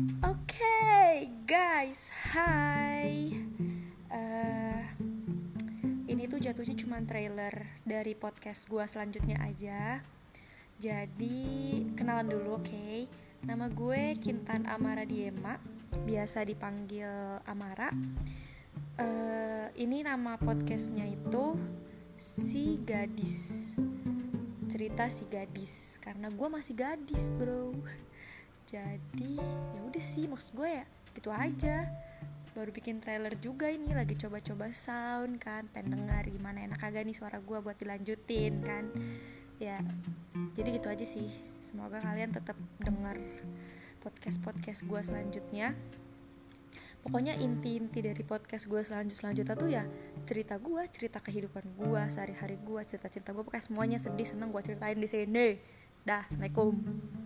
Oke okay, guys, hi. Uh, ini tuh jatuhnya cuma trailer dari podcast gue selanjutnya aja. Jadi kenalan dulu, oke? Okay? Nama gue Kintan Amara Diema, biasa dipanggil Amara. Uh, ini nama podcastnya itu si gadis cerita si gadis karena gue masih gadis bro jadi ya udah sih, maksud gue ya gitu aja. Baru bikin trailer juga ini lagi coba-coba sound kan pengen denger gimana enak kagak nih suara gue buat dilanjutin kan. Ya jadi gitu aja sih. Semoga kalian tetap denger podcast podcast gue selanjutnya. Pokoknya inti-inti dari podcast gue selanjut selanjutnya tuh ya cerita gue cerita kehidupan gue sehari-hari gue cerita cerita gue pokoknya semuanya sedih seneng gue ceritain di sini. Dah assalamualaikum